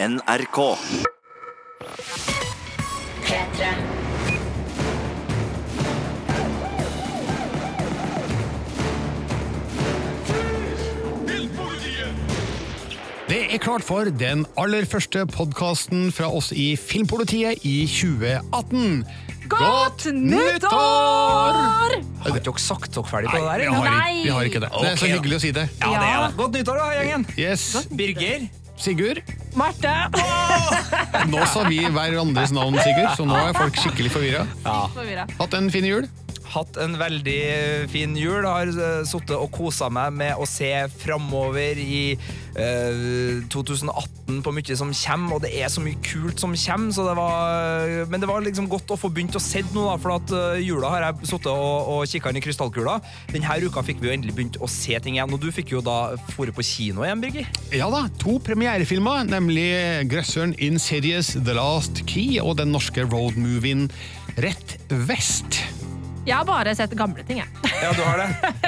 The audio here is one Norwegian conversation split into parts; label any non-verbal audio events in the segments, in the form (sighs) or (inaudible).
NRK. P3. Det er klart for den aller første podkasten fra oss i Filmpolitiet i 2018. Godt nyttår! Har ikke dere sagt dere ferdig på det der? vi har, ikke- vi har ikke det. Det er så hyggelig å si det. Ja, det er det. Godt nyttår, da, gjengen. Yes. Birger. Sigurd. Marte! Nå sa vi hverandres navn, Sigurd, så nå er folk skikkelig forvirra. Ja. Hatt en fin jul? Hatt en veldig fin jul. Har uh, sittet og kosa meg med å se framover i eh, 2018 på mye som kommer, og det er så mye kult som kommer. Så det var, men det var liksom godt å få begynt å se nå, da, for at eh, jula har jeg sittet og, og kikka inn i krystallkula. Denne uka fikk vi jo endelig begynt å se ting igjen, og du fikk jo da fore på kino igjen, Birger. Ja da, to premierefilmer, nemlig grøsseren series The Last Key og den norske roadmovien Rett Vest. Jeg har bare sett gamle ting, jeg. (laughs) Ja, du har det.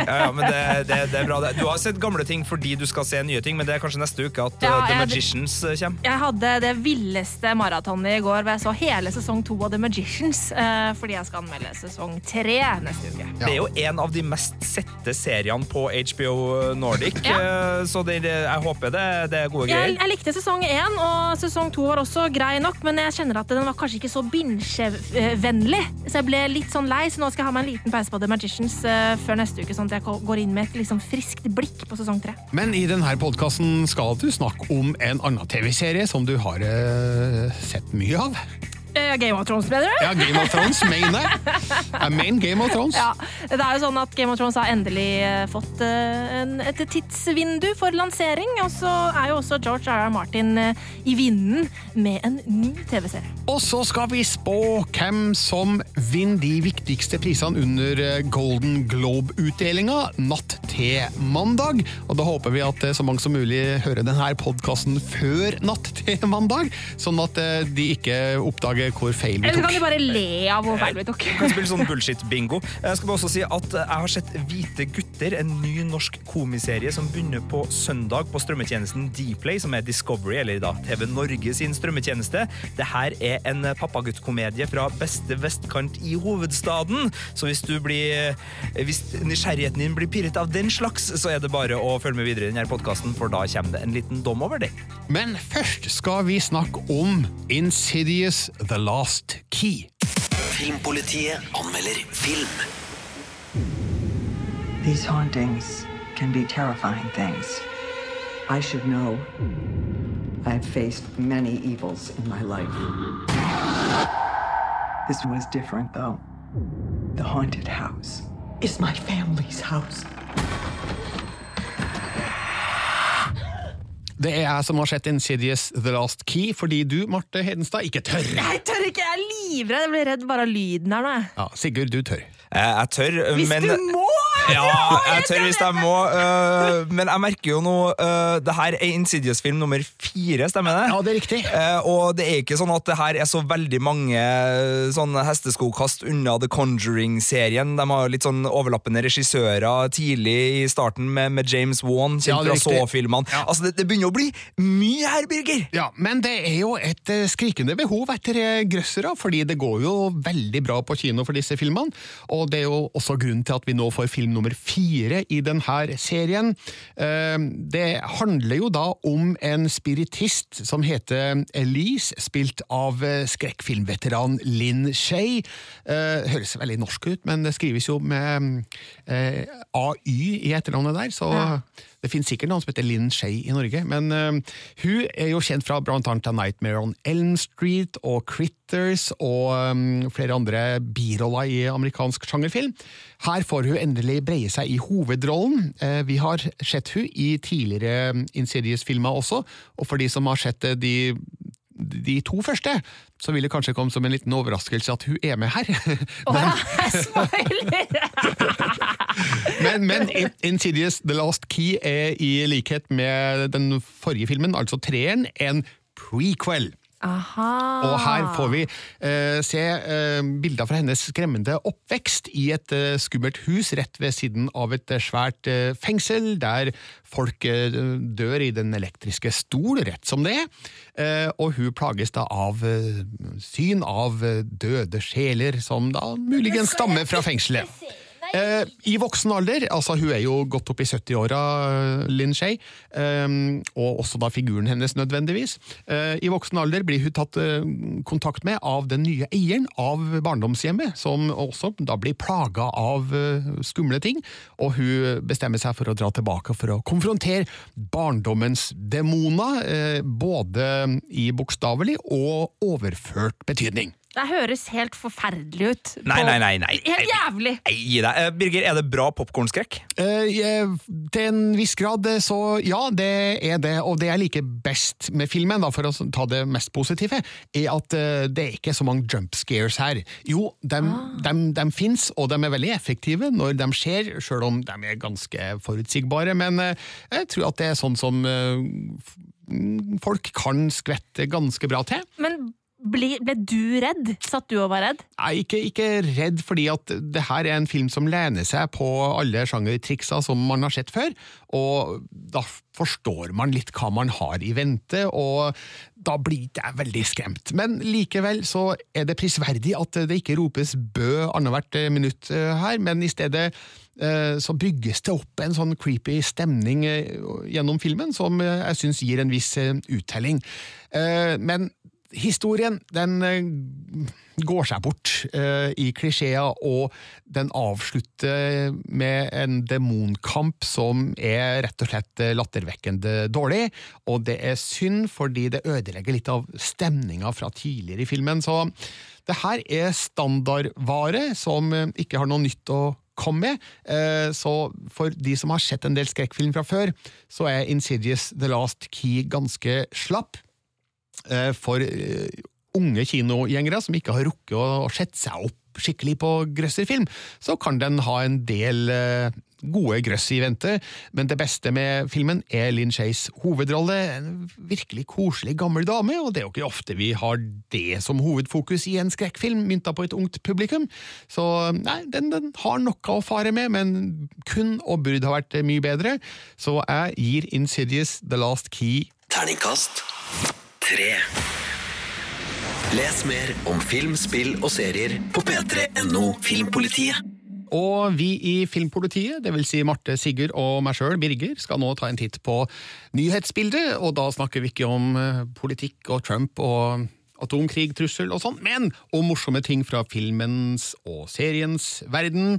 Ja, ja, men det, det, det er bra. det. Du har sett gamle ting fordi du skal se nye ting, men det er kanskje neste uke at Ja, uh, The jeg- Magicians uh, kommer. Jeg hadde det villeste maratonet i går hvor jeg så hele sesong to av The Magicians. Uh, fordi jeg skal anmelde sesong tre neste uke. Det er jo en av de mest sette seriene på HBO Nordic, Ja. uh, så jeg håper det, det er gode greier. jeg likte sesong én, og sesong to var også grei nok, men jeg kjenner at den var kanskje ikke så binge-vennlig. Så jeg ble litt sånn lei, så nå skal jeg ha meg en liten pause på The Magicians eh, før neste uke, sånn at jeg går inn med et liksom friskt blikk på sesong tre. Men i denne podkasten skal du snakke om en annen TV-serie som du har eh, sett mye av. Eh, Game of Thrones, mener du? Ja, Game of Thrones, jeg. (laughs) Jeg mener Game of Thrones. Ja, det er jo sånn at Game of Thrones har endelig eh, fått eh, et tidsvindu for lansering, og så er jo også George R.R. Martin eh, i vinden med en ny TV-serie. Og så skal vi spå hvem som vinner de viktigste prisene under Golden Globe-utdelinga natt til mandag. Og da håper vi at så mange som mulig hører denne podkasten før natt til mandag, sånn at de ikke oppdager hvor feil vi tok. Eller så kan du de bare le av hvor feil vi tok. kan spille sånn (laughs) bullshit-bingo. Jeg skal bare også si at jeg har sett Hvite gutter, en ny norsk komiserie som begynner på søndag på strømmetjenesten Dplay, som er Discovery, eller da TV Norge sin strømmetjeneste. Det her er en pappagutt-komedie fra beste vestkant i hovedstaden. Så hvis du blir Hvis nysgjerrigheten din blir pirret av den slags, så er det bare å følge med videre i denne podkasten, for da kommer det en liten dom over det. Men først skal vi snakke om Insidious The Last Key. Filmpolitiet anmelder film. These hauntings can be terrifying things. I should know. I've faced many evils in my life. This was different, though. The haunted house is my family's house. Det er jeg som har sett Insidious The Last Key, fordi du, Marte Hedenstad, ikke tør. Jeg tør ikke, jeg er livredd. Jeg blir redd bare av lyden her nå. Ja, Sigurd, du tør. Jeg, jeg tør, Hvis men du må! Ja, jeg tør hvis jeg må, Uh, men jeg merker jo nå uh, Det her er Insidious-film nummer fire, stemmer det? Ja, det er riktig. Uh, og det er ikke sånn at det her er så veldig mange eh, sånne hesteskokast unna The Conjuring-serien. De har litt sånn overlappende regissører tidlig i starten med, med James Wan, Ja, kjent det fra. Saw-filmene. Ja. Altså, det, det begynner å bli mye her, Birger! Ja, Men det er jo et eh, skrikende behov etter eh, grøssere, fordi det går jo veldig bra på kino for disse filmene. Og det er jo også grunnen til at vi nå får film nummer fire i denne serien. Eh, Det handler jo da om en spiritist som heter Elise, spilt av eh, skrekkfilmveteran Linn Shay. Eh, Høres veldig norsk ut, men det skrives jo med AY i etternavnet der, så det finnes sikkert noen som heter Linn Shay i Norge. Men uh, hun er jo kjent fra blant annet Nightmare on Elm Street og Critters og um, flere andre biroller i amerikansk sjangerfilm. Her får hun endelig breie seg i hovedrollen. Uh, vi har sett hun i tidligere Insidious-filmer også, og for de som har sett de de to første, så vil det kanskje komme som en liten overraskelse at hun er med her. (laughs) Oh, (laughs) (laughs) Men, men In- Insidious The Last Key er i likhet med den forrige filmen, altså treeren, en prequel. Aha. Og her får vi eh, se eh, bilder fra hennes skremmende oppvekst i et eh, skummelt hus rett ved siden av et eh, svært eh, fengsel, der folk eh, dør i den elektriske stol, rett som det er. Eh, og hun plages da av syn av døde sjeler, som da muligens stammer fra fengselet. Eh, I voksen alder, altså hun er jo godt opp i 70-åra, Linn Shay, eh, og også da figuren hennes nødvendigvis. Eh, I voksen alder blir hun tatt eh, kontakt med av den nye eieren av barndomshjemmet, som også da blir plaga av eh, skumle ting, og hun bestemmer seg for å dra tilbake for å konfrontere barndommens demoner, eh, både i bokstavelig og overført betydning. Det høres helt forferdelig ut. Nei, nei, nei, nei. Helt jævlig! Gi deg. Eh, Birger, er det bra popkornskrekk? Eh, til en viss grad, eh, så ja, det er det. Og det jeg liker best med filmen, da, for å ta det mest positive, er at eh, det er ikke så mange jump scares her. Jo, de, de, fins, og de er veldig effektive når de skjer, sjøl om de er ganske forutsigbare. Men eh, jeg tror at det er sånn som eh, mm, folk kan skvette ganske bra til. Men ble, ble du redd? Satt du og var redd? Er ikke, ikke redd, fordi at det her er en film som lener seg på alle sjangertriksa som man har sett før, og da forstår man litt hva man har i vente, og da blir jeg veldig skremt. Men likevel så er det prisverdig at det ikke ropes bø annethvert minutt eh, her, men i stedet eh, så bygges det opp en sånn creepy stemning eh, gjennom filmen som eh, jeg syns gir en viss eh, uttelling. Eh, Men historien, den eh, går seg bort uh, i klisjeer, og den avslutter med en demonkamp som er rett og slett eh, lattervekkende dårlig, og det er synd fordi det ødelegger litt av stemninga fra tidligere i filmen, så det her er standardvare som ikke har noe nytt å komme med, så for de som har sett en del skrekkfilm fra før, så er Insidious The Last Key ganske slapp for eh, unge kinogjengere som ikke har rukket å sette seg opp skikkelig på grøsserfilm, så kan den ha en del eh, gode grøss i vente, men det beste med filmen er Lynn Shays hovedrolle, en virkelig koselig gammel dame, og det er jo ikke ofte vi har det som hovedfokus i en skrekkfilm mynta på et ungt publikum, så nei, den, den har noe å fare med, men kun og burde ha vært mye bedre, så jeg gir Insidious The Last Key. Terningkast 3. Les mer om film, spill og serier på p3.no Filmpolitiet. Og vi i Filmpolitiet, vil si Marte, Sigurd og meg sjøl, Birger, skal nå ta en titt på nyhetsbildet, og da snakker vi ikke om eh, politikk og Trump og atomkrigtrussel og sånn, men om morsomme ting fra filmens og seriens verden.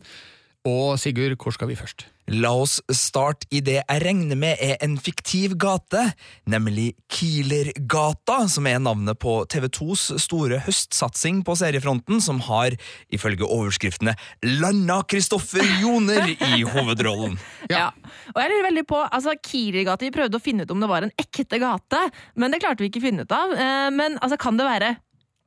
Og Sigurd, hvor skal vi først? La oss starte i det jeg regner med er en fiktiv gate, nemlig Kielergata, som er navnet på TV2s store høstsatsing på seriefronten, som har, ifølge overskriftene, landa Kristoffer Joner i hovedrollen. Ja. Og jeg lurer veldig på, altså Kielergata, Vi prøvde å finne ut om det var en ekte gate, men det klarte vi ikke å finne ut av. Eh, Men altså, kan det være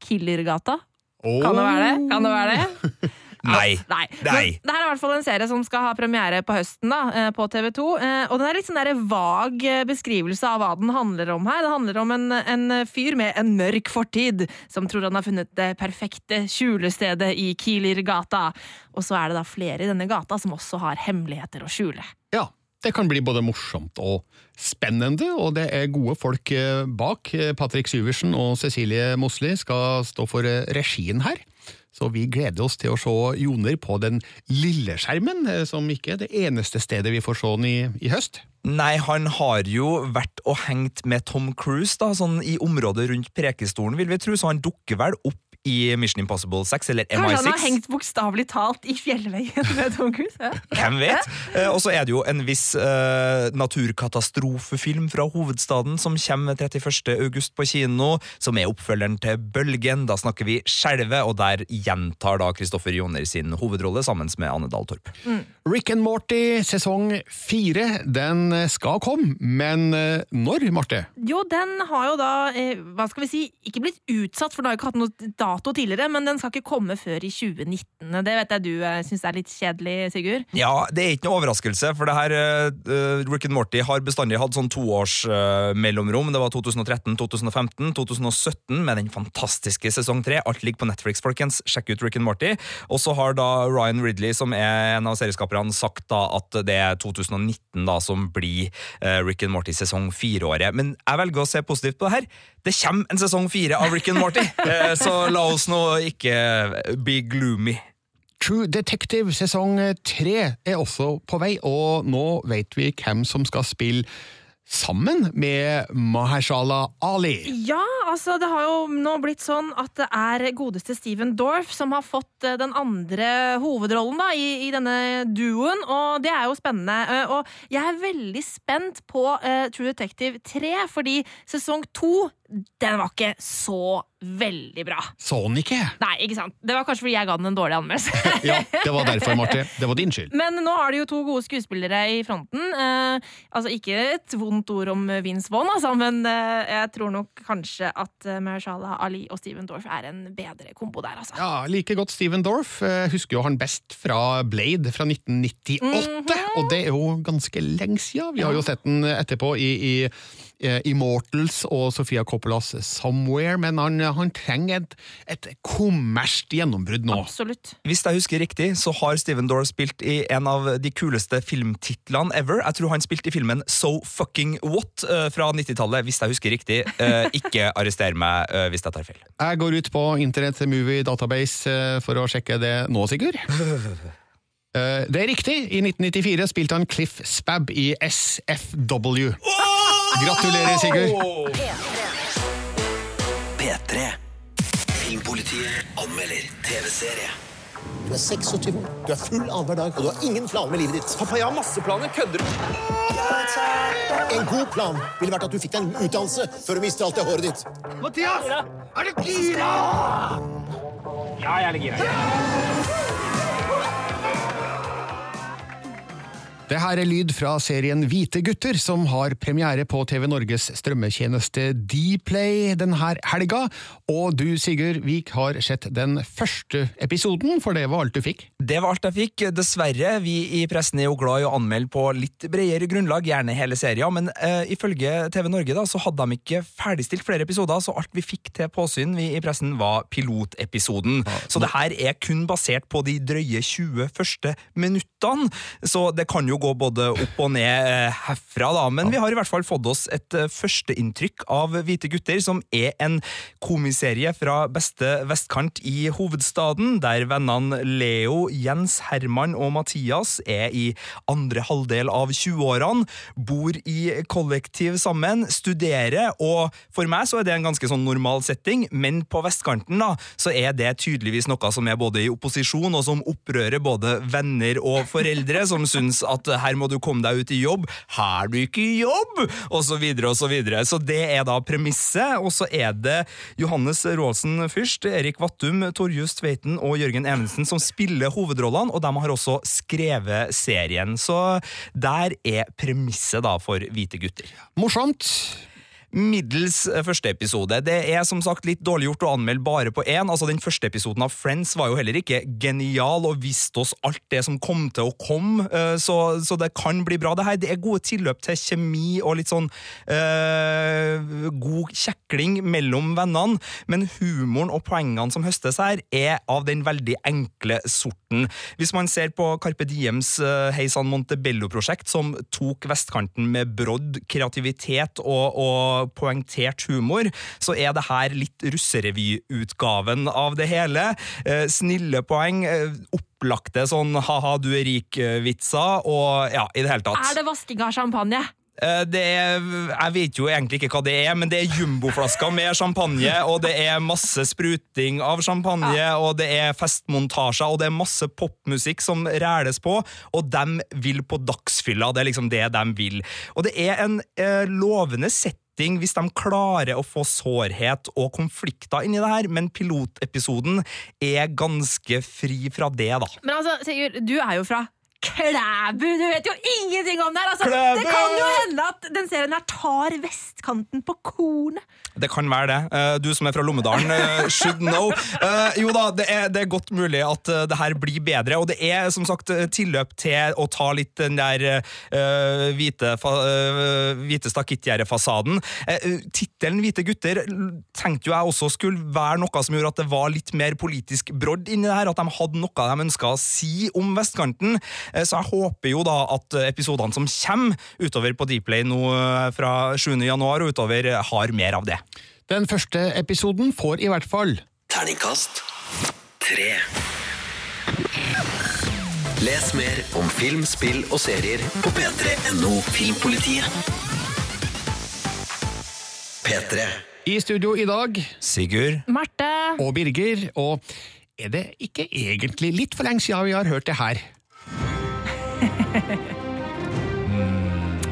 Killergata? Kan det være det? Kan det være det? (laughs) Nei. Nei. Nei. Det her er i hvert fall en serie som skal ha premiere på høsten da, eh, på TV2. eh, Og den er litt sånn der vag eh, beskrivelse av hva den handler om her. Det handler om en, en fyr med en mørk fortid som tror han har funnet det perfekte skjulestedet i Kielergata. Og så er det da flere i denne gata som også har hemmeligheter å skjule. Ja, det kan bli både morsomt og spennende, og det er gode folk bak. Patrick Syversen og Cecilie Mosli skal stå for regien her. Så vi gleder oss til å se Joner på den lille skjermen, eh, som ikke er det eneste stedet vi får se han i, i høst. Nei, han har jo vært og hengt med Tom Cruise da, sånn i området rundt Prekestolen, vil vi tro, så han dukker vel opp i Mission Impossible 6, eller Kanskje han har hengt bokstavelig talt i fjellveggen med Tom Cruise? Ja. Hvem vet? Eh, og så er det jo en viss uh, naturkatastrofefilm fra hovedstaden som kommer 31. august på kino, som er oppfølgeren til Bølgen. Da snakker vi Skjelvet, og der gjentar da Kristoffer Joner sin hovedrolle sammen med Anne Dahl Torp. Rick and Morty sesong fire, den skal komme, men eh, når, Marte? Jo, den har jo da, eh, hva skal vi si, ikke blitt utsatt, for den har jo ikke hatt noe dato tidligere, men den skal ikke komme før i 2019. Det vet jeg du uh, syns er litt kjedelig, Sigurd? Ja, det er ikke noe overraskelse, for det her uh, Rick and Morty har bestandig hatt sånn toårsmellomrom. uh. Det var 2013, 2015, 2017 med den fantastiske sesong tre. Alt ligger på Netflix, folkens. Sjekk ut Rick and Morty. Og så har da Ryan Ridley, som er en av serieskaperne, sagt da at det er 2019 da som blir uh, Rick and Morty sesong fire-året. Men jeg velger å se positivt på det her. Det kommer en sesong fire av Rick and Morty, uh, (laughs) så la oss nå ikke bli gloomy. True Detective sesong tre er også på vei, og nå vet vi hvem som skal spille sammen med Mahershala Ali. Ja, altså det har jo nå blitt sånn at det er godeste Steven Dorff som har fått eh, den andre hovedrollen da, i, i denne duoen, og det er jo spennende. Eh, Og jeg er veldig spent på uh, True Detective 3, fordi sesong 2 den var ikke så veldig bra. Så han ikke? Nei, ikke sant? Det var kanskje fordi jeg ga den en dårlig anmeldelse. (laughs) Ja, det var derfor, Marte. Det var din skyld. Men nå har de jo to gode skuespillere i fronten. Eh, altså Ikke et vondt ord om Vince Vaughn, altså, men eh, jeg tror nok kanskje at eh, Mahershala Ali og Steven Dorff er en bedre kombo der, altså. Ja, Like godt Steven Dorff. Eh, Husker jo han best fra Blade fra 1998. Og det er jo ganske lenge siden. Vi har jo sett den etterpå i, i Immortals og Sofia Coppolas Somewhere, men han, han trenger et, et kommersielt gjennombrudd nå. Absolutt. Hvis jeg husker riktig, så har Steven Dorff spilt i en av de kuleste filmtitlene ever. Jeg tror han spilte i filmen So Fucking What eh, fra 90-tallet, hvis jeg husker riktig. Eh, ikke arrester meg eh, hvis jeg tar feil. Jeg går ut på Internet Movie Database eh, for å sjekke det nå, Sigurd. (laughs) Eh, Det er riktig. I 1994 spilte han Cliff Spab i SFW. Gratulerer, Sigurd. P3. Filmpolitiet anmelder TV-serie. Du er 26 år, du er full annenhver dag, og du har ingen planer med livet ditt. Pappa, jeg har masse planer. Kødder du? En god plan ville vært at du fikk deg en utdannelse før du mister alt det håret ditt. Mathias! Er du gira? Ja, jeg er litt gira. Det her er lyd fra serien Hvite gutter, som har premiere på TV Norges strømmetjeneste Dplay denne helga. Og du, Sigurd Vik, har sett den første episoden, for det var alt du fikk. Det var alt jeg fikk. Dessverre, vi i pressen er jo glad i å anmelde på litt bredere grunnlag, gjerne hele serien, men uh, ifølge TV Norge da, så hadde de ikke ferdigstilt flere episoder, så alt vi fikk til påsyn vi i pressen var pilotepisoden. Så det her er kun basert på de drøye 20 første minuttene, så det kan jo gå både opp og ned eh, herfra, da. Men vi har i hvert fall fått oss et eh, førsteinntrykk av Hvite gutter, som er en komiserie fra beste vestkant i hovedstaden, der vennene Leo, Jens, Herman og Mathias er i andre halvdel av 20-årene, bor i kollektiv sammen, studerer, og for meg så er det en ganske sånn normal setting, men på vestkanten da, så er det tydeligvis noe som er både i opposisjon og som opprører både venner og foreldre, som syns at her må du komme deg ut i jobb, har du ikke jobb, og så videre og så videre. Så det er da premisset, og så er det Johannes Roaldsen Fyrst, Erik Vattum, Torjus Tveiten og Jørgen Evensen som spiller hovedrollene, og de har også skrevet serien. Så der er premisset da for Hvite gutter. Morsomt. Middels eh, første episode. Det er som sagt litt dårlig gjort å anmelde bare på én. Altså, den første episoden av Friends var jo heller ikke genial og viste oss alt det som kom til å komme, eh, så, så det kan bli bra. Det her det er gode tilløp til kjemi og litt sånn eh, god kjekling mellom vennene, men humoren og poengene som høstes her, er av den veldig enkle sorten. Hvis man ser på Carpe Diems eh, Heisan Montebello-prosjekt, som tok vestkanten med brodd, kreativitet og, og poengtert humor, så er det her litt russerevyutgaven av det hele. Eh, snille poeng, eh, opplagte sånn ha-ha, du er rik-vitser, og ja, i det hele tatt. Er det vasking av champagne? Eh, Det er, jeg vet jo egentlig ikke hva det er, men det er jumboflasker med champagne, og det er masse spruting av champagne, og det er festmontasjer, og det er masse popmusikk som ræles på, og de vil på dagsfylla. Det er liksom det de vil. Og det er en eh, lovende setting hvis de klarer å få sårhet og konflikter inni det her, men pilotepisoden er ganske fri fra det, da. Men altså, du er jo fra Klæbu! Du vet jo ingenting om det her! Altså, det kan jo hende at den serien her tar vestkanten på kornet. Det kan være det. Eh, Du som er fra Lommedalen, eh, should know. Eh, Jo da, det er, det er godt mulig at det her blir bedre, og det er som sagt tilløp til å ta litt den der uh, hvite, eh, hvite stakittgjerdefasaden. Uh, Tittelen 'Hvite gutter' tenkte jo jeg også skulle være noe som gjorde at det var litt mer politisk brodd inni det her, at de hadde noe de ønska å si om vestkanten. Eh, Så jeg håper jo da at episodene som kommer utover på Dplay nå eh, fra 7. januar og utover, eh, har mer av det. Den første episoden får i hvert fall Terningkast tre. Les mer om film, spill og serier på p3.no Filmpolitiet. P3. I studio i dag Sigurd? Marte. og Birger, og er det ikke egentlig litt for lenge siden vi har hørt det her?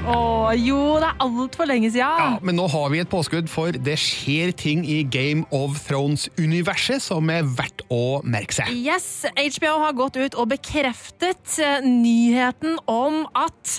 Å jo, det er altfor lenge siden. Ja, men nå har vi et påskudd, for det skjer ting i Game of Thrones-universet som er verdt å merke seg. Yes, HBO har gått ut og bekreftet eh, nyheten om at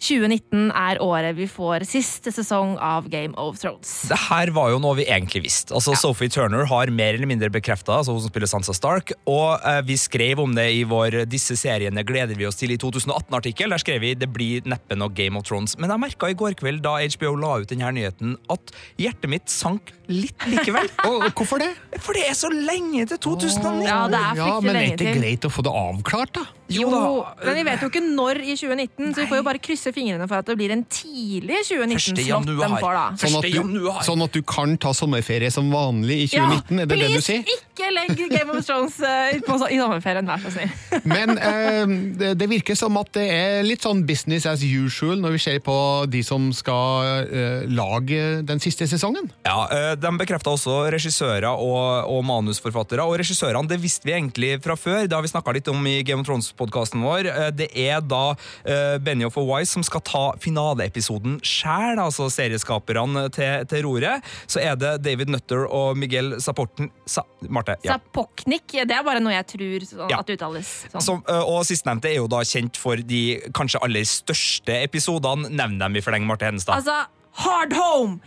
2019 er året vi får siste sesong av Game of Thrones. Det her var jo noe vi egentlig visste. Altså, Sophie Turner har mer eller mindre bekrefta, altså hun som spiller Sansa Stark, og eh, vi skrev om det i vår 'Disse seriene gleder vi oss til' i 2018-artikkel. Der skrev vi 'Det blir neppe noe Game of Thrones'. Men jeg merka i går kveld, da HBO la ut denne nyheten, at hjertet mitt sank litt likevel. (laughs) Og hvorfor det? For det er så lenge til 2019! Ja, det er Ja, men er det ikke greit å få det avklart, da? Jo, Jo men vi vet jo ikke når i 2019, så vi får jo bare krysse fingrene for at det blir en tidlig 2019-slott januar. de får, da. Sånn at, du, sånn at du kan ta sommerferie som vanlig i 2019, er det det du please, sier? ikke legg Game of Thrones uh, på, i sommerferien, vær så snill. (laughs) Men uh, det, det virker som at det er litt sånn business as usual når vi ser på de som skal uh, lage den siste sesongen. Ja, De bekrefta også regissører og, og manusforfattere. Og regissørene det visste vi egentlig fra før. Det har vi snakka litt om i Game of Thrones-podkasten vår. Det er da uh, Benioff og Wise som skal ta finaleepisoden sjæl, altså serieskaperne til, til roret. Så er det David Nutter og Miguel Saporten Sa Marte. Ja. Sapoknik, det er bare noe jeg tror sånn, Ja. at det uttales sånn. Som, og sistnevnte er jo da kjent for de kanskje aller største episodene. Nevn dem i fleng, Marte Henestad. Altså, Hard Home,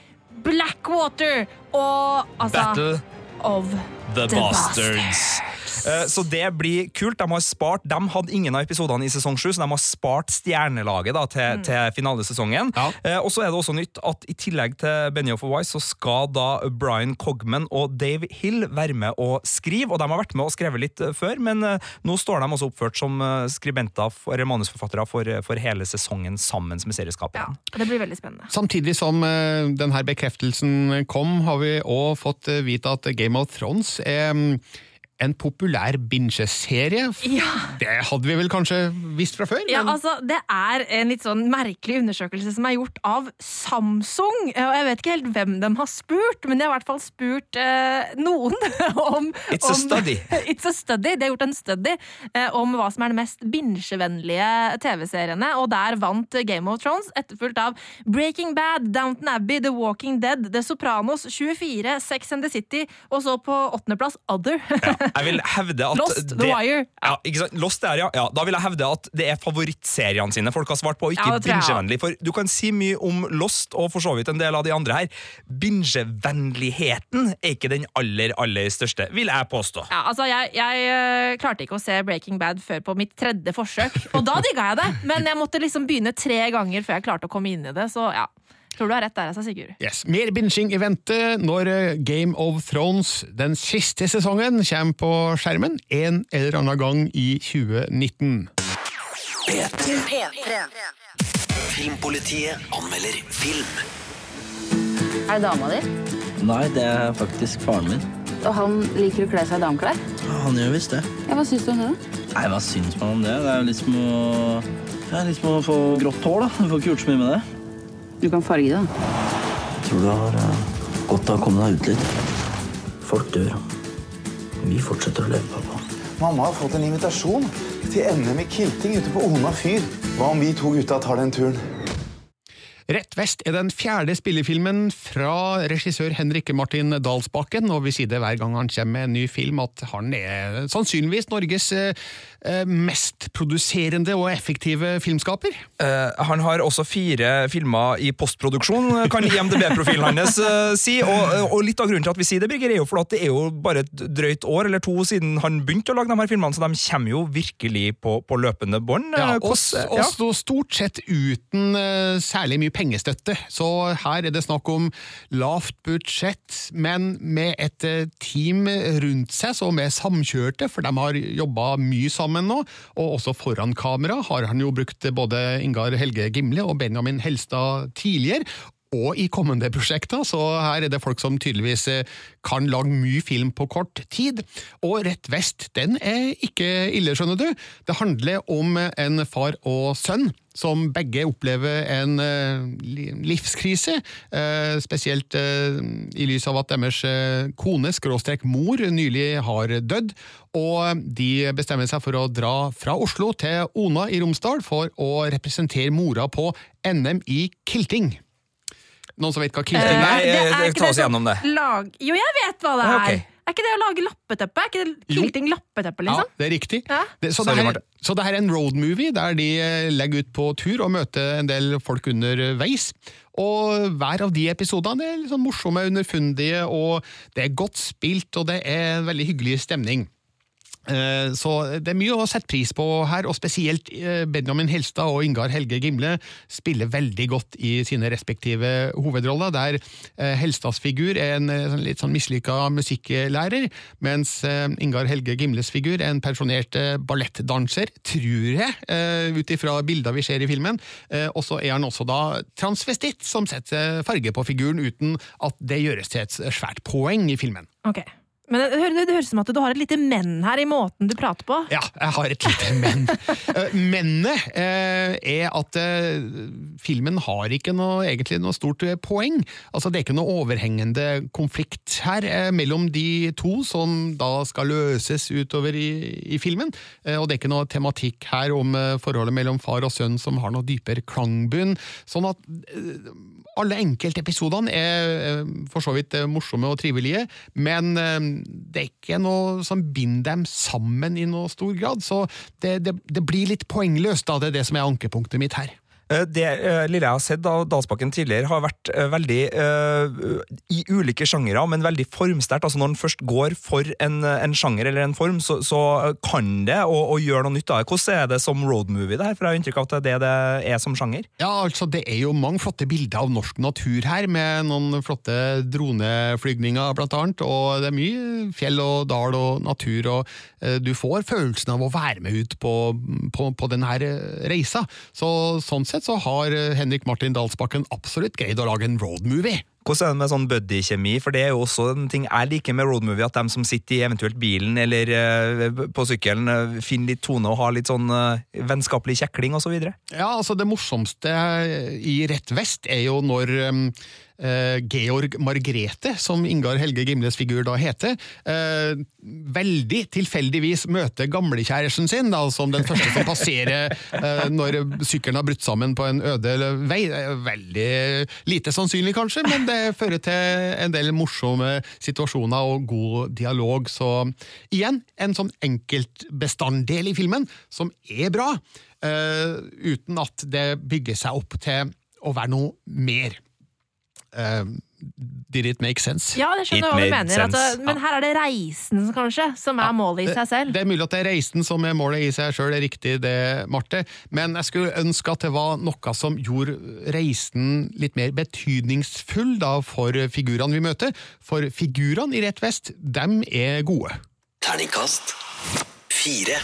Blackwater og altså Battle of The, Bastards. Eh, Så det blir kult. De har spart De hadde ingen av episodene i sesong 7, så de har spart stjernelaget da, til, til finalesesongen. Ja. Eh, Og så er det også nytt at i tillegg til Benioff og Wise, så skal da Brian Cogman og Dave Hill være med å skrive. Og de har vært med og skrevet litt eh, før, men eh, nå står de også oppført som eh, skribenter eller manusforfattere for, for hele sesongen sammen med Ja, serieskaperen. det blir veldig spennende. Samtidig som eh, denne bekreftelsen kom, har vi òg fått eh, vite at Game of Thrones er mm, en populær bingeserie. Ja. Det hadde vi vel kanskje visst fra før? Ja, altså, Det er en litt sånn merkelig undersøkelse som er gjort av Samsung. Og Jeg vet ikke helt hvem de har spurt, men de har i hvert fall spurt eh, noen (laughs) om It's a study. (laughs) It's a study. De har gjort en study eh, om hva som er de mest binge-vennlige TV-seriene, og der vant Game of Thrones, etterfulgt av Breaking Bad, Downton Abbey, The Walking Dead, The Sopranos, 24, Sex and the City, og så på åttendeplass Other. (laughs) Jeg vil hevde at Lost, The det, Wire. Ja, ikke sant? Lost er, ja. ja. Da vil jeg hevde at det er favorittseriene sine folk har svart på, og ikke Ja, bingevennlig. For du kan si mye om Lost, og for så vidt en del av de andre her. Bingevennligheten er ikke den aller, aller største, vil jeg påstå. Ja, altså jeg, jeg øh, klarte ikke å se Breaking Bad før på mitt tredje forsøk, og da digga jeg det, men jeg måtte liksom begynne tre ganger før jeg klarte å komme inn i det, så ja. Tror du har rett der, altså, Sigurd. Yes. Mer binging i vente når eh, Game of Thrones, den siste sesongen, kommer på skjermen en eller annen gang i 2019. P3. Filmpolitiet anmelder film. Er det dama di? Nei, det er faktisk faren min. Og han liker å kle seg i dameklær? Han gjør visst det. Ja, hva syns du om det? Nei, hva syns man om det? Det er jo liksom å, er å få grått hår, da. Du får ikke gjort så mye med det. Du kan farge det. Jeg tror du har eh, godt av å komme deg ut litt. Folk dør. Vi fortsetter å leve, pappa. Mamma har fått en invitasjon til NM i kilting ute på Ona fyr. Hva om vi to gutta tar den turen? Rett vest er den fjerde spillefilmen fra regissør Henrik Martin Dalsbakken, og vi sier det hver gang han kommer med en ny film at han er sannsynligvis Norges eh, mest produserende og effektive filmskaper. Uh, han har også fire filmer i postproduksjon, kan IMDb-profilen hans uh, si. Og, og litt av grunnen til at vi sier det, Birger, er jo for at det er jo bare et drøyt år eller to siden han begynte å lage de her filmene, så de kommer jo virkelig på, på løpende bånd. Ja, og, stå- stort sett uten uh, særlig mye pengestøtte. Så her er det snakk om lavt budsjett, men med et team rundt seg som er samkjørte, for de har jobba mye sammen nå. Og også foran kamera har han jo brukt både Ingar Helge Gimle og Benjamin Helstad tidligere. Og i kommende prosjekter, så her er det folk som tydeligvis eh, kan lage mye film på kort tid. Og Rett vest, den er ikke ille, skjønner du. Det handler om en far og sønn som begge opplever en eh, livskrise, eh, spesielt i lys av at deres kone, skråstrek mor, nylig har dødd. Og de bestemmer seg for å dra fra Oslo til Ona i Romsdal for å representere mora på NM i kilting. Noen som vet hva kilting Nei, er? Det er eh, ta oss gjennom det. Lag... Jo, jeg vet hva det Ah, er! Okay. Er ikke det å lage lappeteppe? Er ikke det kilting lappeteppe, Ja, liksom? det er riktig. Ja. Det, så, Sorry, det her, så det her er en roadmovie der de eh, legger ut på tur og møter en del folk underveis. Og hver av de episodene er litt sånn morsomme, underfundige, og det er godt spilt, og det er en veldig hyggelig stemning. Eh, Så det er mye å sette pris på her, og spesielt eh, Benjamin Helstad og Ingar Helge Gimle spiller veldig godt i sine respektive hovedroller, der eh, Helstads figur er en sånn litt sånn mislykka musikklærer, mens Ingar Helge Gimles figur er en pensjonert ballettdanser, tror jeg, ut ifra bilder vi ser i filmen. Og så er han også da transvestitt, som setter farge på figuren uten at det gjøres til et svært poeng i filmen. Ok. Men det, det, det høres ut som at du har et lite men her i måten du prater på. Ja, jeg har et lite men. (laughs) Eh, Mennet eh, er at eh, filmen har ikke noe, egentlig noe stort poeng. Altså, det er ikke noe overhengende konflikt her mellom de to, som da skal løses utover i, i filmen. Og det er ikke noe tematikk her om forholdet mellom far og sønn som har noe dypere klangbunn. Sånn at alle enkeltepisodene er eh, for så vidt eh, morsomme og trivelige, men eh, det er ikke noe som binder dem sammen i noe stor grad, så det, det, det blir litt poengløst, da. Det er det som er ankepunktet mitt her. Eh, Det eh, lille jeg har sett av Dalsbakken tidligere, har vært eh, veldig i ulike sjangere, men veldig formsterkt. Altså Når den først går for en, en sjanger eller en form, så, så kan det og, og gjør noe nytt det. Hvordan er det som roadmovie, det her? For jeg har inntrykk av at det er det det er som sjanger. Ja, altså Det er jo mange flotte bilder av norsk natur her, med noen flotte droneflygninger blant annet. Og det er mye fjell og dal og natur, og eh, du får følelsen av å være med ut på, på, på denne reisa. Så Sånn sett så har eh, Henrik Martin Dalsbakken absolutt greid å lage en roadmovie. Hvordan er det med sånn buddy-kjemi? For det er jo også en ting jeg liker med roadmovie, at de som sitter i eventuelt bilen eller eh, på sykkelen, eh, finner litt tone og har litt sånn eh, vennskapelig kjekling osv. Ja, altså Det morsomste i Rett vest er jo når um, Georg Margrete, som Ingar Helge Gimles figur da heter, veldig tilfeldigvis møter gamlekjæresten sin, da, som den første som passerer når sykkelen har brutt sammen på en øde vei. Veldig lite sannsynlig, kanskje, men det fører til en del morsomme situasjoner og god dialog. Så igjen, en sånn enkeltbestanddel i filmen som er bra, uh, uten at det bygger seg opp til å være noe mer. Eh, did it make sense? Ja, det skjønner jeg hva du mener. At, men her er det reisen, kanskje, som er målet i seg selv. Det er mulig at det er reisen som er målet i seg sjøl, det er riktig det, Marte, men jeg skulle ønske at det var noe som gjorde reisen litt mer betydningsfull da for figurene vi møter, for figurene i Rett vest, dem er gode. Terningkast fire.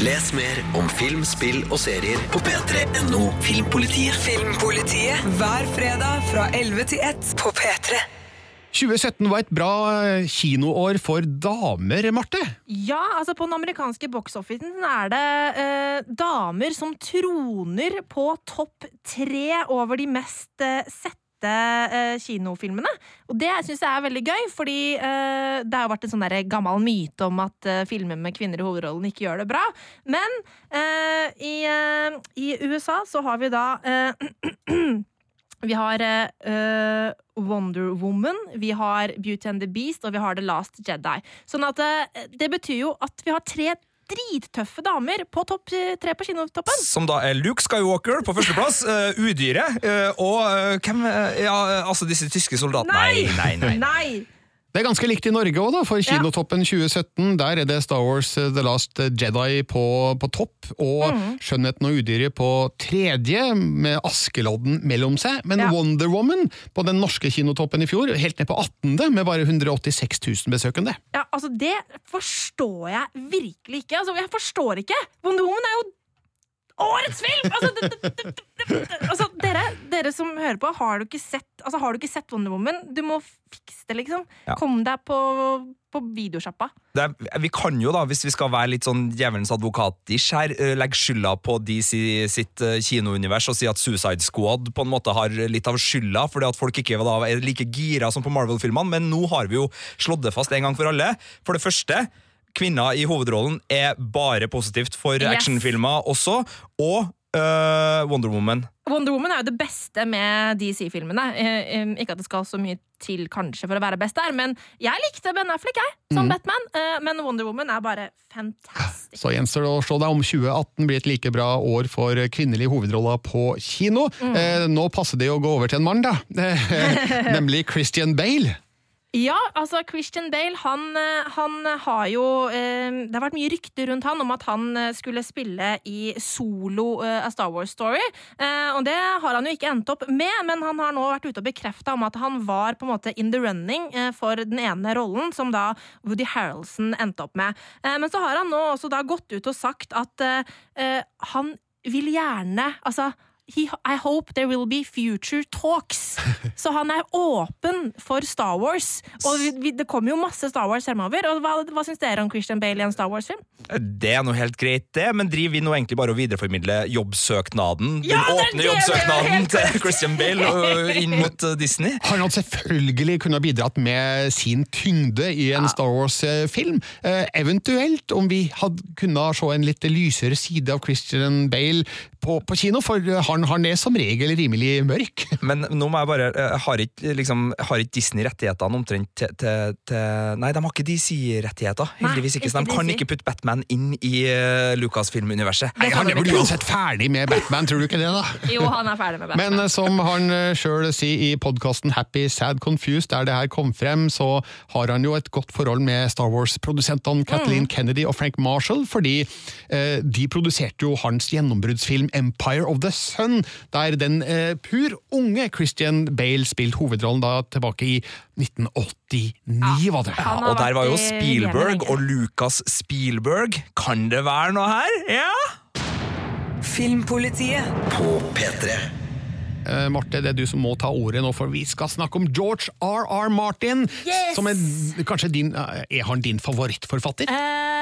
Les mer om film, spill og serier på p3.no Filmpolitiet. Filmpolitiet hver fredag fra 11 til 1 på P3. 2017 var et bra eh, kinoår for damer, Marte. Ja, altså på den amerikanske box-officen er det eh, damer som troner på topp tre over de mest eh, sette siste uh, kinofilmene. Og det syns jeg er veldig gøy, fordi uh, det har jo vært en sånn gammel myte om at uh, filmer med kvinner i hovedrollen ikke gjør det bra. Men i, i USA så har vi da (clears throat) Vi har Wonder Woman, vi har Beauty and the Beast og vi har The Last Jedi. Sånn at det betyr jo at vi har tre drittøffe damer på topp tre på kinotoppen. Som da er Luke Skywalker på førsteplass, uh, (laughs) Udyret uh, og uh, hvem Ja, altså disse tyske soldatene. Nei, nei, nei. nei. Det er ganske likt i Norge òg, for Kinotoppen 2017. Der er det Star Wars uh, The Last Jedi på, på topp, og Mm. Skjønnheten og udyret på tredje, med Askelodden mellom seg. Men Ja. Wonder Woman på den norske kinotoppen i fjor, helt ned på 18., med bare 186 000 besøkende. Ja, altså Det forstår jeg virkelig ikke. Altså, Jeg forstår ikke! Wonder Woman er jo årets film! Altså, altså dere, dere som hører på, har du ikke sett, altså, har du ikke sett Wonder Woman? Du må fikse det, liksom. Ja. Kom deg på, på videosjappa. Vi kan jo, da, hvis vi skal være litt sånn djevelens advokat-ish her, eh, legge skylda på DC sitt eh, kinounivers og si at Suicide Squad på en måte har litt av skylda, fordi at folk ikke da, er like gira som på Marvel-filmene, men nå har vi jo slått det fast en gang for alle. For det første, kvinner i hovedrollen er bare positivt for Yes. actionfilmer også, og Uh, Wonder Woman. Wonder Woman er jo det beste med DC-filmene. Eh, ikke at det skal så mye til kanskje for å være best der, men jeg likte Ben Affleck jeg, som Mm. Batman. Eh, men Wonder Woman er bare fantastisk. Så gjenstår det å slå deg om 2018 blir et like bra år for kvinnelige hovedroller på kino. Mm. Eh, nå passer det å gå over til en mann, da. (laughs) (laughs) Nemlig Christian Bale. Ja, altså Christian Bale, han, eh, han har jo eh, Det har vært mye rykter rundt han om at han eh, skulle spille i solo A Star Wars Story. Og det har han jo ikke endt opp med, men han har nå vært ute og bekrefta om at han var på en måte in the running for den ene rollen, som da Woody Harrelson endte opp med. Men så har han nå også da gått ut og sagt at han vil gjerne Altså He, I hope there will be future talks. (laughs) Så han er åpen for Star Wars. Og vi, vi, det kommer jo masse Star Wars fremover. Og hva, hva syns dere om Christian Bale i en Star Wars-film? Det er nå helt greit, det, men driver vi nå egentlig bare å videreformidle jobbsøknaden? Ja, den åpne det! jobbsøknaden til Christian Bale og (laughs) inn mot eh, Disney? Han hadde selvfølgelig kunnet bidratt med sin tyngde i en Star Wars-film. Eh, eventuelt om vi hadde kunnet se en litt lysere side av Christian Bale på, på kino, for han, han er som regel rimelig mørk. (laughs) Men nå må jeg bare eh, Har ikke, liksom, har ikke Disney rettighetene omtrent til, til, til Nei, de har ikke DC-rettigheter. Heldigvis ikke. Så de kan ikke putte Batman inn i uh, Lucasfilm-universet. Han er vel uansett ferdig med Batman, tror du ikke det? da? (laughs) Jo, han er ferdig med Batman. Men eh, som han sjøl sier i podkasten Happy, Sad, Confused, der det her kom frem, så har han jo et godt forhold med Star Wars-produsentene Kathleen Kennedy og Frank Marshall, fordi eh, de produserte jo hans gjennombruddsfilm Empire of the Sun, der den eh, pur unge Christian Bale spilte hovedrollen da tilbake i 1989, var det. Ja, Og der var jo Spielberg og Lucas Spielberg. Kan det være noe her? Ja! Filmpolitiet. På P3. Uh, Marte, det er du som må ta ordet nå, for vi skal snakke om George R.R. Martin. Yes! Som er kanskje din eh, Er han din favorittforfatter? Eh,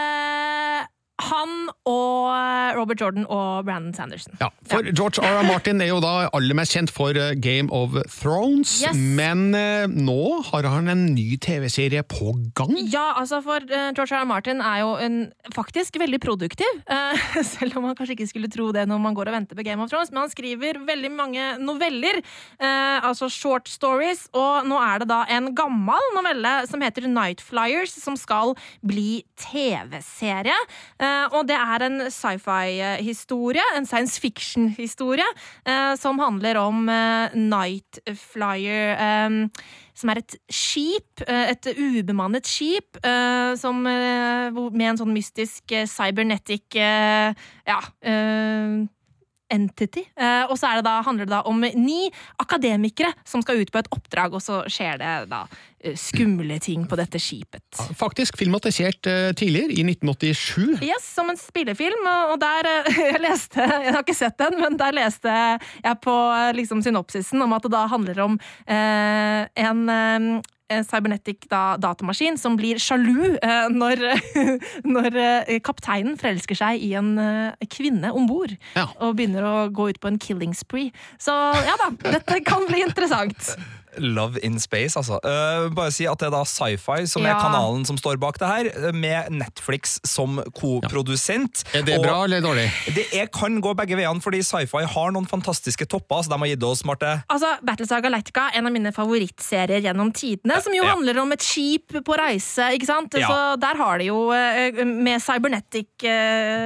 han og Robert Jordan og Brandon Sanderson. Ja, for George R. R. Martin er jo da aller mest kjent for eh, Game of Thrones, Yes. men eh, nå har han en ny TV-serie på gang. Ja, altså for eh, George R. R. Martin er jo en, faktisk veldig produktiv. (laughs) eh, selv om man kanskje ikke skulle tro det når man går og venter på Game of Thrones. Men han skriver veldig mange noveller, eh, altså short stories. Og nå er det da en gammel novelle som heter Night Flyers, som skal bli TV-serie. Eh, og det er en sci-fi-historie, en science fiction-historie, eh, som handler om eh, Night Flyer. eh, som er et skip, eh, et ubemannet skip, eh, som, eh, med en sånn mystisk eh, cybernetic eh, ja, eh, entity. Eh, og så er det da, handler det da om ni akademikere som skal ut på et oppdrag, og så skjer det da eh, skumle ting på dette skipet. Faktisk filmatisert eh, tidligere, i 1987. Yes, som en spillefilm, og der (laughs) Jeg leste Jeg har ikke sett den, men der leste jeg på liksom synopsisen om at det da handler om eh, en cybernetic da, datamaskin som blir sjalu eh, når, (laughs) når eh, kapteinen forelsker seg i en eh, kvinne om bord. Ja. Og begynner å gå ut på en killing spree. Så ja da, dette kan bli interessant. Love in Space, altså. Uh, bare si at det er da Sci-Fi som er kanalen som står bak det her, eh, med Netflix som koprodusent. Er det Og bra eller dårlig? Det er, kan gå begge veiene, fordi Sci-Fi har noen fantastiske topper så de har gitt oss, Marte. Altså, Battlestar Galactica, en av mine favorittserier gjennom tidene, som jo Ja. handler om et skip på reise, ikke sant? Ja. Så der har de jo eh, med cybernetic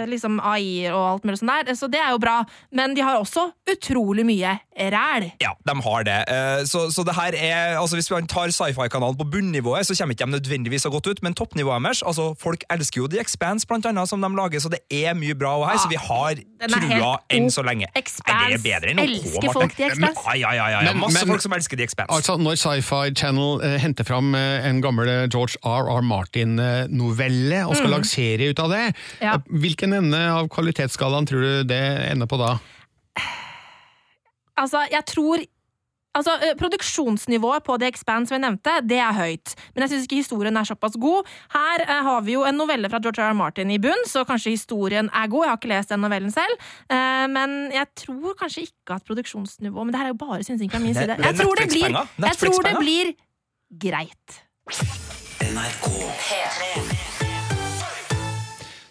liksom AI og alt mulig sånn der, så det er jo bra. Men de har også utrolig mye ræl. Ja, de har det. Eh, Så, så det her er, altså Hvis man tar sci-fi-kanalen på bunnivået, så kommer ikke de nødvendigvis så godt ut, men toppnivået deres altså Folk elsker jo The Expanse, blant annet, som de lager, så det er mye bra her, så vi har er helt trua enn så lenge. Expanse. Nei, det er bedre enn OK, Elsker Marte. folk The Expanse? Ja, ja, ja, ja, ja. Men- Masse men- folk som elsker The Expanse. Altså, Når Sci-Fi Channel eh, henter fram eh, en gammel eh, George R.R. Martin-novelle og skal Mm. lage serie ut av det, Ja. eh, hvilken ende av kvalitetsskalaen tror du det ender på da? (sighs) Altså, jeg tror Altså, eh, Produksjonsnivået på The Expanse som jeg nevnte, det er høyt. Men jeg syns ikke historien er såpass god. Her eh, har vi jo en novelle fra George R. R. Martin i bunn, så kanskje historien er god. Jeg har ikke lest den novellen selv. Eh, men jeg tror kanskje ikke at produksjonsnivået Men det her er jo bare synsing fra min side. Jeg tror det blir, jeg tror det blir greit.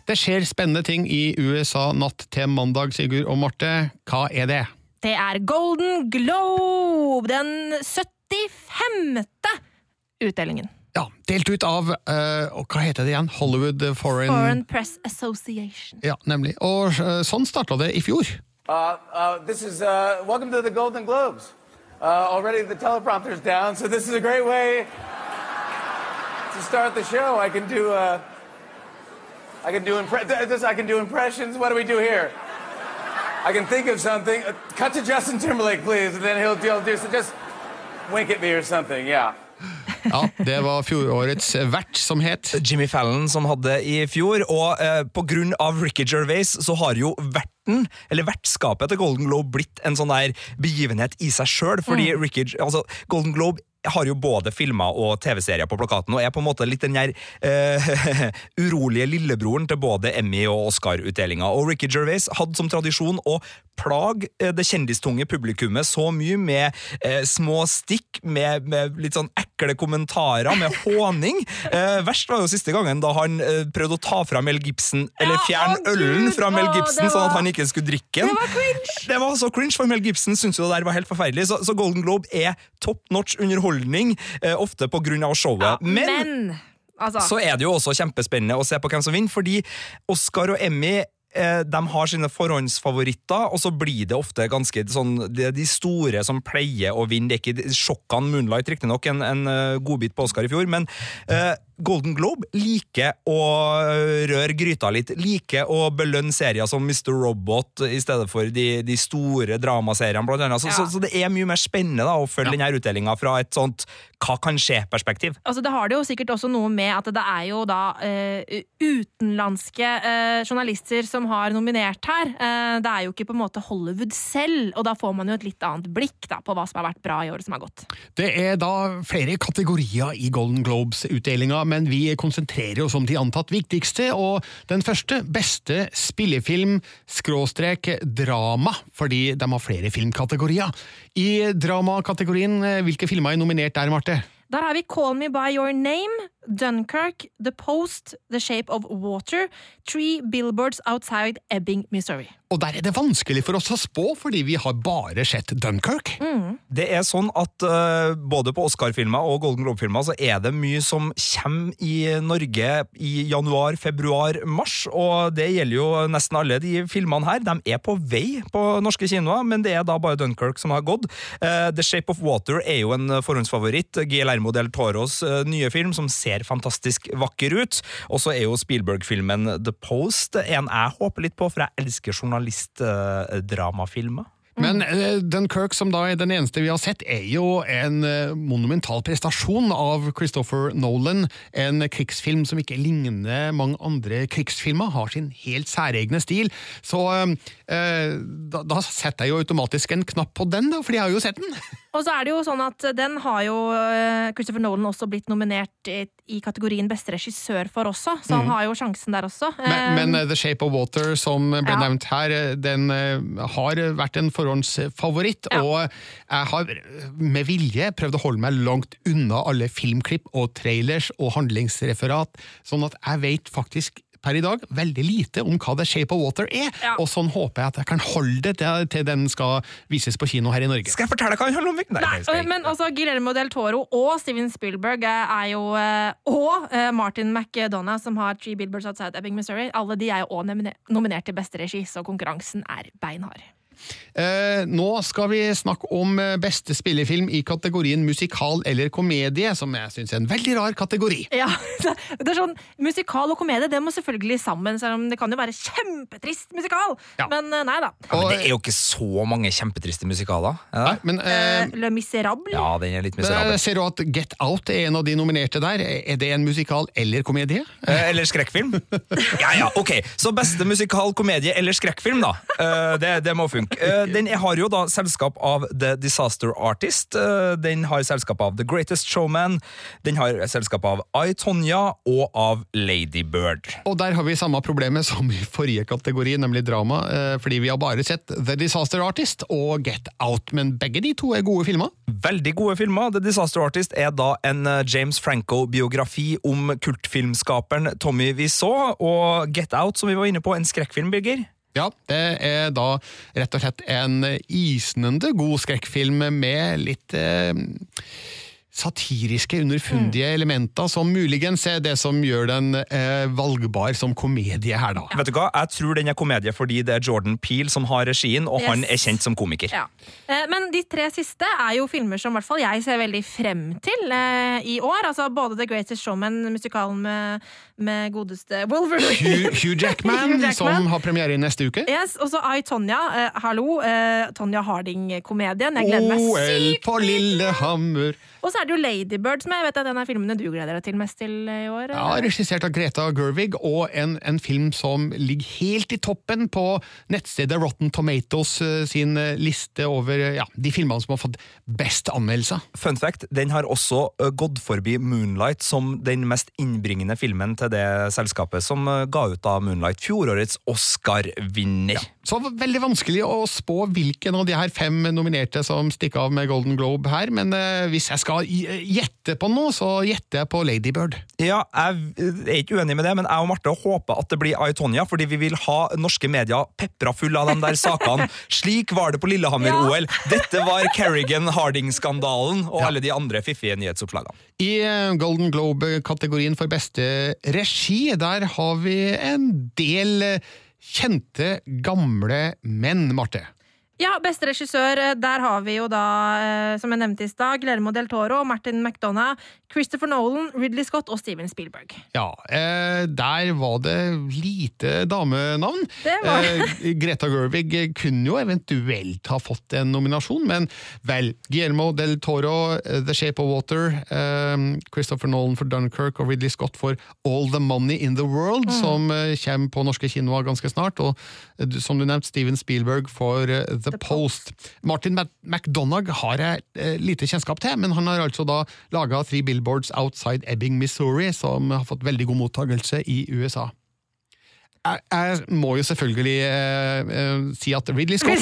Det skjer spennende ting i USA natt til mandag, Sigurd og Marte. Hva er det? Det er Golden Globe, den 75. utdelingen. Ja, Delt ut av uh, hva heter det igjen? Hollywood Foreign, Foreign Press Association. Ja, nemlig. Og uh, sånn starta det i fjor. Uh, uh, this is, uh, welcome to the Golden Globes. Uh, already the teleprompter's down, so this is a great way to start the show. I can do, uh, I can do, impre- this, I can do impressions. What do we do here? I can think of something. Uh, cut to Justin Timberlake, please, and then he'll, deal do, so just wink at me or something, yeah. Ja, Det var fjorårets vert som het Jimmy Fallon som hadde i fjor, og eh, på grunn av Ricky Gervais så har jo verten, eller vertskapet til Golden Globe blitt en sånn der begivenhet i seg sjøl, fordi Ricky, altså Golden Globe har jo både filmer og TV-serier på plakaten, og er på en måte litt den der uh, (laughs) urolige lillebroren til både Emmy- og Oscar-utdelinga. Og Ricky Gervais hadde som tradisjon å plage eh, det kjendistunge publikummet så mye med uh, små stikk, med, med litt sånn ekle kommentarer, med (laughs) håning. Uh, verst var jo siste gangen da han eh, prøvde å ta fra Mel Gibson, eller fjerne ja, ølen fra Mel Gibson, var... sånn at han ikke skulle drikke den. Det var cringe! Det var så cringe, for Mel Gibson syntes jo det der var helt forferdelig. Så, så Golden Globe er top notch underholdning, eh, ofte på grunn av showet. Men, altså Så er det jo også kjempespennende å se på hvem som vinner, fordi Oscar og Emmy de har sine forhåndsfavoritter, og så blir det ofte ganske sånn Det er de store som pleier å vinne. Det er ikke sjokkene Moonlight, riktignok en, en eh, godbit på Oscar i fjor, men eh, Golden Globe liker å røre gryta litt. Liker å belønne serier som Mr. Robot i stedet for de, de store dramaseriene, blant annet. Så, Ja. så, så det er mye mer spennende da, å følge denne utdelinga fra et sånt hva kan skje-perspektiv. Altså, det har det jo sikkert også noe med at det er jo da uh, utenlandske uh, journalister som har nominert her. Eh, det er jo ikke på en måte Hollywood selv, og da får man jo et litt annet blikk da, på hva som har vært bra i året som har gått. Det er da flere kategorier i Golden Globes-utdelinga, men vi konsentrerer oss om de antatt viktigste, og den første beste spillefilm skråstrek drama, fordi de har flere filmkategorier. I dramakategorien, eh, hvilke filmer er nominert der, Marte? Der har vi Call Me By Your Name, Dunkirk, The Post, The Shape of Water, Three Billboards Outside Ebbing, Missouri. Og der er det vanskelig for oss å spå, fordi vi har bare sett Dunkirk. Det er sånn at uh, både på Oscar-filmer og Golden Globe-filmer så er det mye som kommer i Norge i januar, februar, mars, og det gjelder jo nesten alle de filmene her. De er på vei på norske kinoer, men det er da bare Dunkirk som har gått. Uh, The Shape of Water er jo en forhåndsfavoritt. Guillermo del Toros eh, nye film som ser fantastisk vakker ut. Og så er jo Spielberg-filmen The Post en jeg håper litt på, for jeg elsker journalistdramafilmer. Men eh, Dunkirk, som da er den eneste vi har sett, er jo en eh, monumental prestasjon av Christopher Nolan. En krigsfilm som ikke ligner mange andre krigsfilmer, har sin helt særegne stil. Så eh, da, da setter jeg jo automatisk en knapp på den, da, fordi jeg har jo sett den. (laughs) Og så er det jo sånn at den har jo eh, Christopher Nolan også blitt nominert i, i kategorien beste regissør for også, så han mm. har jo sjansen der også. Men, Eh, men eh, The Shape of Water, som ble Ja. nevnt her, den har vært en forhåndsfavoritt. Og jeg har med vilje prøvd å holde meg langt unna alle filmklipp og trailers og handlingsreferat, sånn at jeg vet faktisk per i dag veldig lite om hva The Shape of Water er, og sånn håper jeg at jeg kan holde det til, til den skal vises på kino her i Norge. Skal jeg fortelle hva den handler om? Nei, Nei, men altså Guillermo del Toro og Steven Spielberg er jo eh, Og eh, Martin McDonagh, som har Three Billboards Outside Ebbing, Missouri. Alle de er jo nomine- nominert til beste regi, så konkurransen er beinhard. Eh, nå skal vi snakke om eh, beste spillefilm i kategorien musikal eller komedie, som jeg syns er en veldig rar kategori. Ja, (laughs) det er sånn Musikal og komedie det må selvfølgelig sammen, selv om det kan jo være kjempetrist musikal. Men eh, nei da. Ja, men det er jo ikke så mange kjempetriste musikaler. Er det? Men, eh, Le Miserable. ja, den er litt miserable miserabel. ser du at Get Out er en av de nominerte der? Er det en musikal eller komedie? Eh, Eller skrekkfilm? (laughs) Ja, ja, ok. Så beste musikal, komedie eller skrekkfilm, da. Eh, Det, det må funke. Eh, Den har jo da selskap av The Disaster Artist. Eh, Den har selskap av The Greatest Showman. Den har selskap av I, Tonya og av Lady Bird. Og der har vi samme problemet som i forrige kategori, nemlig drama, eh, fordi vi har bare sett The Disaster Artist og Get Out, men begge de to er gode filmer. Veldig gode filmer. The Disaster Artist er da en James Franco-biografi om kultfilmskaperen Tommy Wiseau, og Get Out, som vi var inne på, en skrekkfilm, Birger. Ja, det er da rett og slett en isnende god skrekkfilm med litt eh, satiriske, underfundige elementer, som muligens er det som gjør den eh, valgbar som komedie her, da. Vet du hva? Jeg tror den er komedie fordi det er Jordan Peele som har regien, og Yes. han er kjent som komiker. Ja. Eh, Men de tre siste er jo filmer som i hvert fall jeg ser veldig frem til eh, i år. Altså Både The Greatest Showman, musikalen med, med godeste Wolverine. Hugh, Hugh (laughs) Jackman, Hugh Jackman. som har premiere neste uke. Yes, og så I, Tonja. Eh, hallo. Eh, Tonja Harding-komedien. Jeg gleder meg OL på Lillehammer. Og så er det jo Ladybird, som jeg vet er den av filmene du gleder deg til mest til i år. Ja, Regissert av Greta Gervig, og en, en film som ligger helt i toppen på nettstedet Rotten Tomatoes eh, sin eh, liste over eh, ja, de filmene som har fått best anmeldelser. Fun fact, den har også gått forbi Moonlight som den mest innbringende filmen til det selskapet som ga ut av Moonlight, fjorårets Oscar-vinner. Så veldig vanskelig å spå hvilken av de her fem nominerte som stikker av med Golden Globe her, men eh, hvis jeg skal gjette på noe, så gjetter jeg på Lady Bird. Ja, jeg er ikke uenig med det, men jeg og Marte håper at det blir Aitonia, fordi vi vil ha norske medier pepra fulle av de der sakene. (laughs) Slik var det på Lillehammer-OL. Dette var Kerrigan Harding-skandalen og alle de andre fiffige nyhetsoppslagene. I eh, Golden Globe-kategorien for beste regi, der har vi en del eh, kjente, gamle menn, Marte. Ja, beste regissør, eh, der har vi jo da, eh, som jeg nevnte i stad, Guillermo del Toro, Martin McDonagh, Christopher Nolan, Ridley Scott og Steven Spielberg. Ja, eh, der var det lite damenavn. Det var det. Eh, (laughs) Greta Gerwig kunne jo eventuelt ha fått en nominasjon, men vel, Guillermo del Toro, eh, The Shape of Water, eh, Christopher Nolan for Dunkirk og Ridley Scott for All the Money in the World, Mm. som eh, kommer på norske kinoer ganske snart, og eh, som du nevnte, Steven Spielberg for eh, The, Post. Martin McDonagh har jeg eh, lite kjennskap til, men han har altså da laga Three Billboards Outside Ebbing, Missouri, som har fått veldig god mottagelse i USA. Jeg, jeg må jo selvfølgelig eh, eh, si at Ridley (laughs) Scott!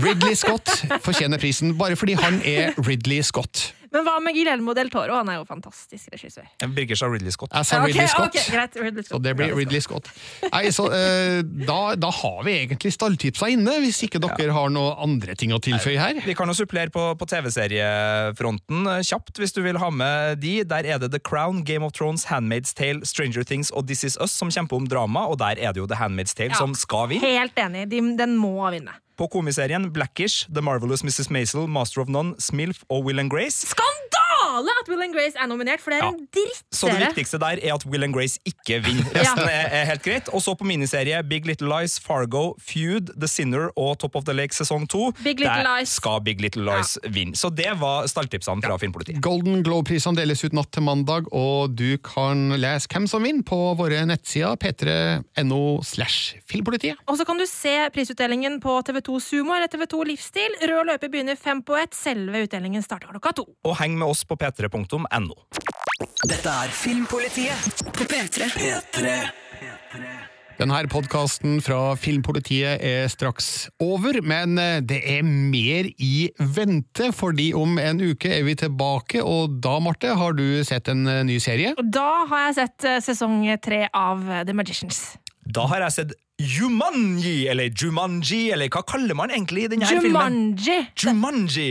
Ridley Scott fortjener prisen, bare fordi han er Ridley Scott. Men hva med Guillermo del Toro? Han er jo fantastisk regissør. Birger sa Ridley Scott. Jeg sa Ja, okay, Ridley Scott. Okay, greit, Ridley Scott. Så det blir Ridley Scott. Nei, så uh, da, da har vi egentlig stalltipsa inne, hvis ikke dere har noen andre ting å tilføye her. Vi kan jo supplere på, på TV-seriefronten eh, kjapt, hvis du vil ha med de. Der er det The Crown, Game of Thrones, Handmaid's Tale, Stranger Things og This Is Us som kjemper om drama, og der er det jo The Handmaid's Tale Ja, som skal vinne. Helt enig. De, den må vinne. På komiserien Blackish, The Marvelous Mrs. Maisel, Master of None, Smilf og Will and Grace. Skandale! Skandale at Will and Grace er nominert, for det er Ja. en drittserie. Så det viktigste der er at Will and Grace ikke vinner. Resten er, er helt greit. Og så på miniserie Big Little Lies, Fargo, Feud, The Sinner og Top of the Lake sesong to. Big Der Lies. skal Big Little Lies vinne. Så det var stalltipsene fra Filmpolitiet. Golden Globe-prisene deles ut natt til mandag, og du kan lese hvem som vinner på våre nettsider p3.no slash filmpolitiet. Og så kan du se prisutdelingen på TV2 Sumo eller TV2 Livsstil. Rød løper begynner fem på ett. Selve utdelingen starter klokka to. Og heng med oss på p3.no. Dette er Filmpolitiet på P3. P3. Denne podkasten fra Filmpolitiet er straks over, men eh, det er mer i vente, fordi om en uke er vi tilbake, og da, Marte, har du sett en eh, ny serie? Da har jeg sett eh, sesong tre av The Magicians. Da har jeg sett Jumanji, eller Jumanji, eller hva kaller man egentlig denne filmen? Jumanji! Jumanji!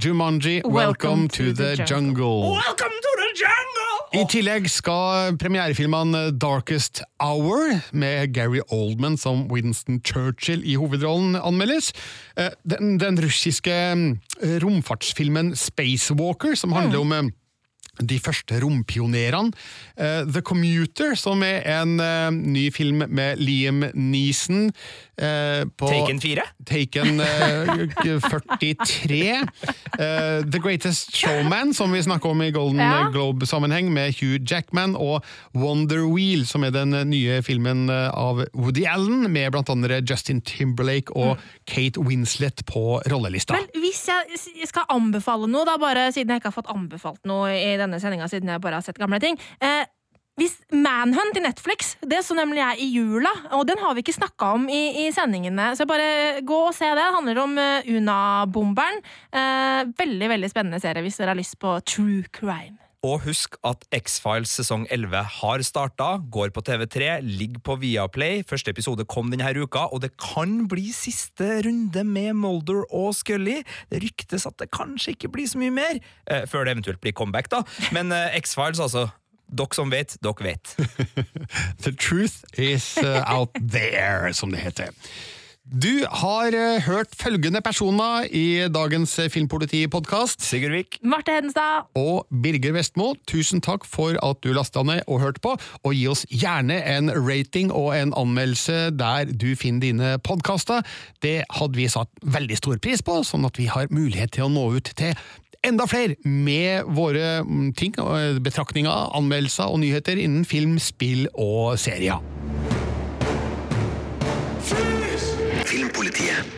Jumanji, welcome, to, the, jungle. Welcome to the jungle! I tillegg skal premierefilmene Darkest Hour, med Gary Oldman som Winston Churchill i hovedrollen, anmeldes. Eh, Den, den russiske eh, romfartsfilmen Spacewalker, som handler om eh, de første rompionerene. Eh, The Commuter, som er en eh, ny film med Liam Neeson. Eh, på Taken 4? Taken eh, 43. Eh, The Greatest Showman, som vi snakker om i Golden Ja. Globe-sammenheng, med Hugh Jackman, og Wonder Wheel, som er den nye filmen eh, av Woody Allen, med blant andre Justin Timberlake og Kate Winslet på rollelista. Men hvis jeg skal anbefale noe, da bare siden jeg ikke har fått anbefalt noe i denne sendinga, siden jeg bare har sett gamle ting eh, hvis Manhunt i Netflix, det så nemlig jeg i jula, og den har vi ikke snakka om i, i sendingene. Så bare gå og se det. Det handler om eh, Una-bomberen. Eh, veldig veldig spennende serie hvis dere har lyst på true crime. Og husk at X-Files sesong 11 har starta, går på TV3, ligger på Viaplay. Første episode kom denne uka, og det kan bli siste runde med Molder og Scully. Det ryktes at det kanskje ikke blir så mye mer, eh, før det eventuelt blir comeback, da. Men eh, X-Files, altså. Dere som vet, dere vet. (laughs) The truth is uh, out there, som det heter. Du har uh, hørt følgende personer i dagens uh, Filmpoliti-podkast. Sigurd Vik. Marte Hedenstad. Og Birger Vestmo, tusen takk for at du lasta ned og hørte på. Og gi oss gjerne en rating og en anmeldelse der du finner dine podkaster. Det hadde vi satt veldig stor pris på, sånn at vi har mulighet til å nå ut til enda flere med våre mm, ting, betraktninger, anmeldelser og nyheter innen film, spill og serier. Filmpolitiet.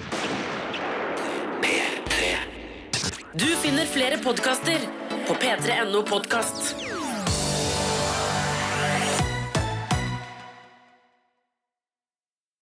Du finner flere podkaster på p3.no podkast.